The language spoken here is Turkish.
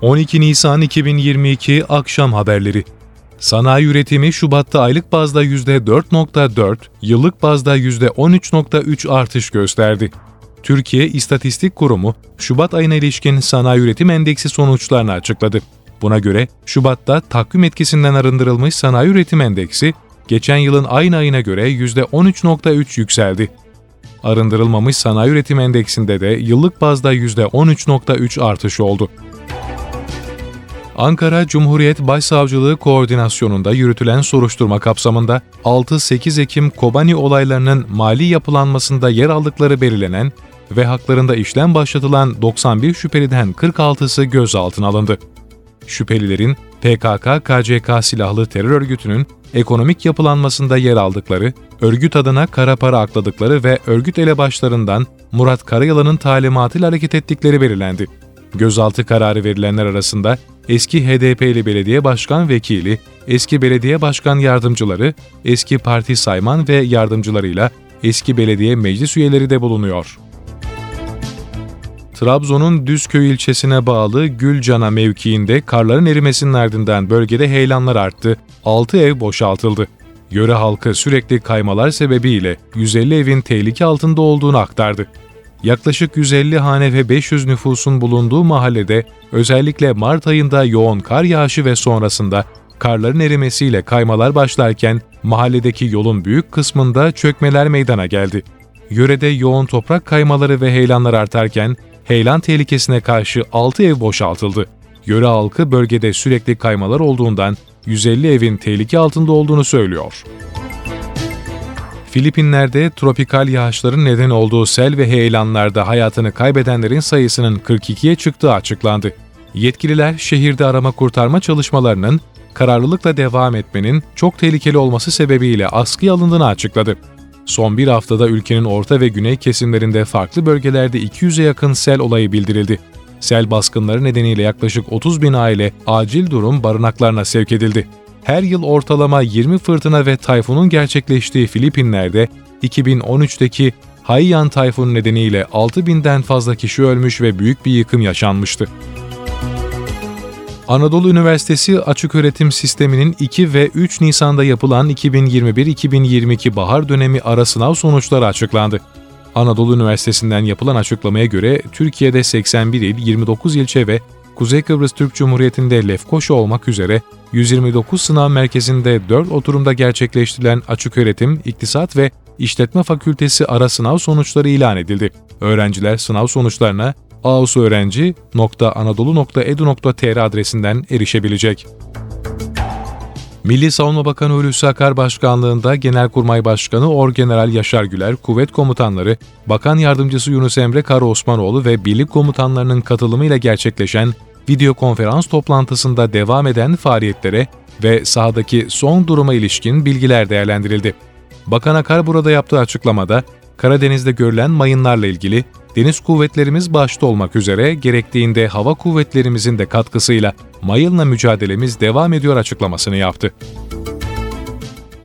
12 Nisan 2022 Akşam Haberleri Sanayi üretimi Şubat'ta aylık bazda %4.4, yıllık bazda %13.3 artış gösterdi. Türkiye İstatistik Kurumu, Şubat ayına ilişkin sanayi üretim endeksi sonuçlarını açıkladı. Buna göre Şubat'ta takvim etkisinden arındırılmış sanayi üretim endeksi, geçen yılın aynı ayına göre %13.3 yükseldi. Arındırılmamış sanayi üretim endeksinde de yıllık bazda %13.3 artış oldu. Ankara Cumhuriyet Başsavcılığı koordinasyonunda yürütülen soruşturma kapsamında 6-8 Ekim Kobani olaylarının mali yapılanmasında yer aldıkları belirlenen ve haklarında işlem başlatılan 91 şüpheliden 46'sı gözaltına alındı. Şüphelilerin PKK-KCK silahlı terör örgütünün ekonomik yapılanmasında yer aldıkları, örgüt adına kara para akladıkları ve örgüt elebaşlarından Murat Karayalan'ın talimatıyla hareket ettikleri belirlendi. Gözaltı kararı verilenler arasında eski HDP'li belediye başkan vekili, eski belediye başkan yardımcıları, eski parti sayman ve yardımcılarıyla eski belediye meclis üyeleri de bulunuyor. Trabzon'un Düzköy ilçesine bağlı Gülcana mevkiinde karların erimesinin ardından bölgede heyelanlar arttı, 6 ev boşaltıldı. Yöre halkı sürekli kaymalar sebebiyle 150 evin tehlike altında olduğunu aktardı. Yaklaşık 150 hane ve 500 nüfusun bulunduğu mahallede özellikle Mart ayında yoğun kar yağışı ve sonrasında karların erimesiyle kaymalar başlarken mahalledeki yolun büyük kısmında çökmeler meydana geldi. Yörede yoğun toprak kaymaları ve heyelanlar artarken heyelan tehlikesine karşı 6 ev boşaltıldı. Yöre halkı bölgede sürekli kaymalar olduğundan 150 evin tehlike altında olduğunu söylüyor. Filipinler'de tropikal yağışların neden olduğu sel ve heyelanlarda hayatını kaybedenlerin sayısının 42'ye çıktığı açıklandı. Yetkililer şehirde arama kurtarma çalışmalarının kararlılıkla devam etmenin çok tehlikeli olması sebebiyle askıya alındığını açıkladı. Son bir haftada ülkenin orta ve güney kesimlerinde farklı bölgelerde 200'e yakın sel olayı bildirildi. Sel baskınları nedeniyle yaklaşık 30 bin aile acil durum barınaklarına sevk edildi. Her yıl ortalama 20 fırtına ve tayfunun gerçekleştiği Filipinler'de 2013'teki Haiyan tayfunu nedeniyle 6000'den fazla kişi ölmüş ve büyük bir yıkım yaşanmıştı. Anadolu Üniversitesi Açıköğretim Sistemi'nin 2 ve 3 Nisan'da yapılan 2021-2022 bahar dönemi ara sınav sonuçları açıklandı. Anadolu Üniversitesi'nden yapılan açıklamaya göre Türkiye'de 81 il, 29 ilçe ve Kuzey Kıbrıs Türk Cumhuriyeti'nde Lefkoşa olmak üzere 129 sınav merkezinde 4 oturumda gerçekleştirilen açıköğretim, iktisat ve işletme fakültesi ara sınav sonuçları ilan edildi. Öğrenciler sınav sonuçlarına ausöğrenci.anadolu.edu.tr adresinden erişebilecek. Milli Savunma Bakanı Hulusi Akar Başkanlığında Genelkurmay Başkanı Orgeneral Yaşar Güler, kuvvet komutanları, Bakan Yardımcısı Yunus Emre Kara Osmanoğlu ve birlik komutanlarının katılımıyla gerçekleşen video konferans toplantısında devam eden faaliyetlere ve sahadaki son duruma ilişkin bilgiler değerlendirildi. Bakan Akar burada yaptığı açıklamada, Karadeniz'de görülen mayınlarla ilgili deniz kuvvetlerimiz başta olmak üzere gerektiğinde hava kuvvetlerimizin de katkısıyla mayınla mücadelemiz devam ediyor açıklamasını yaptı.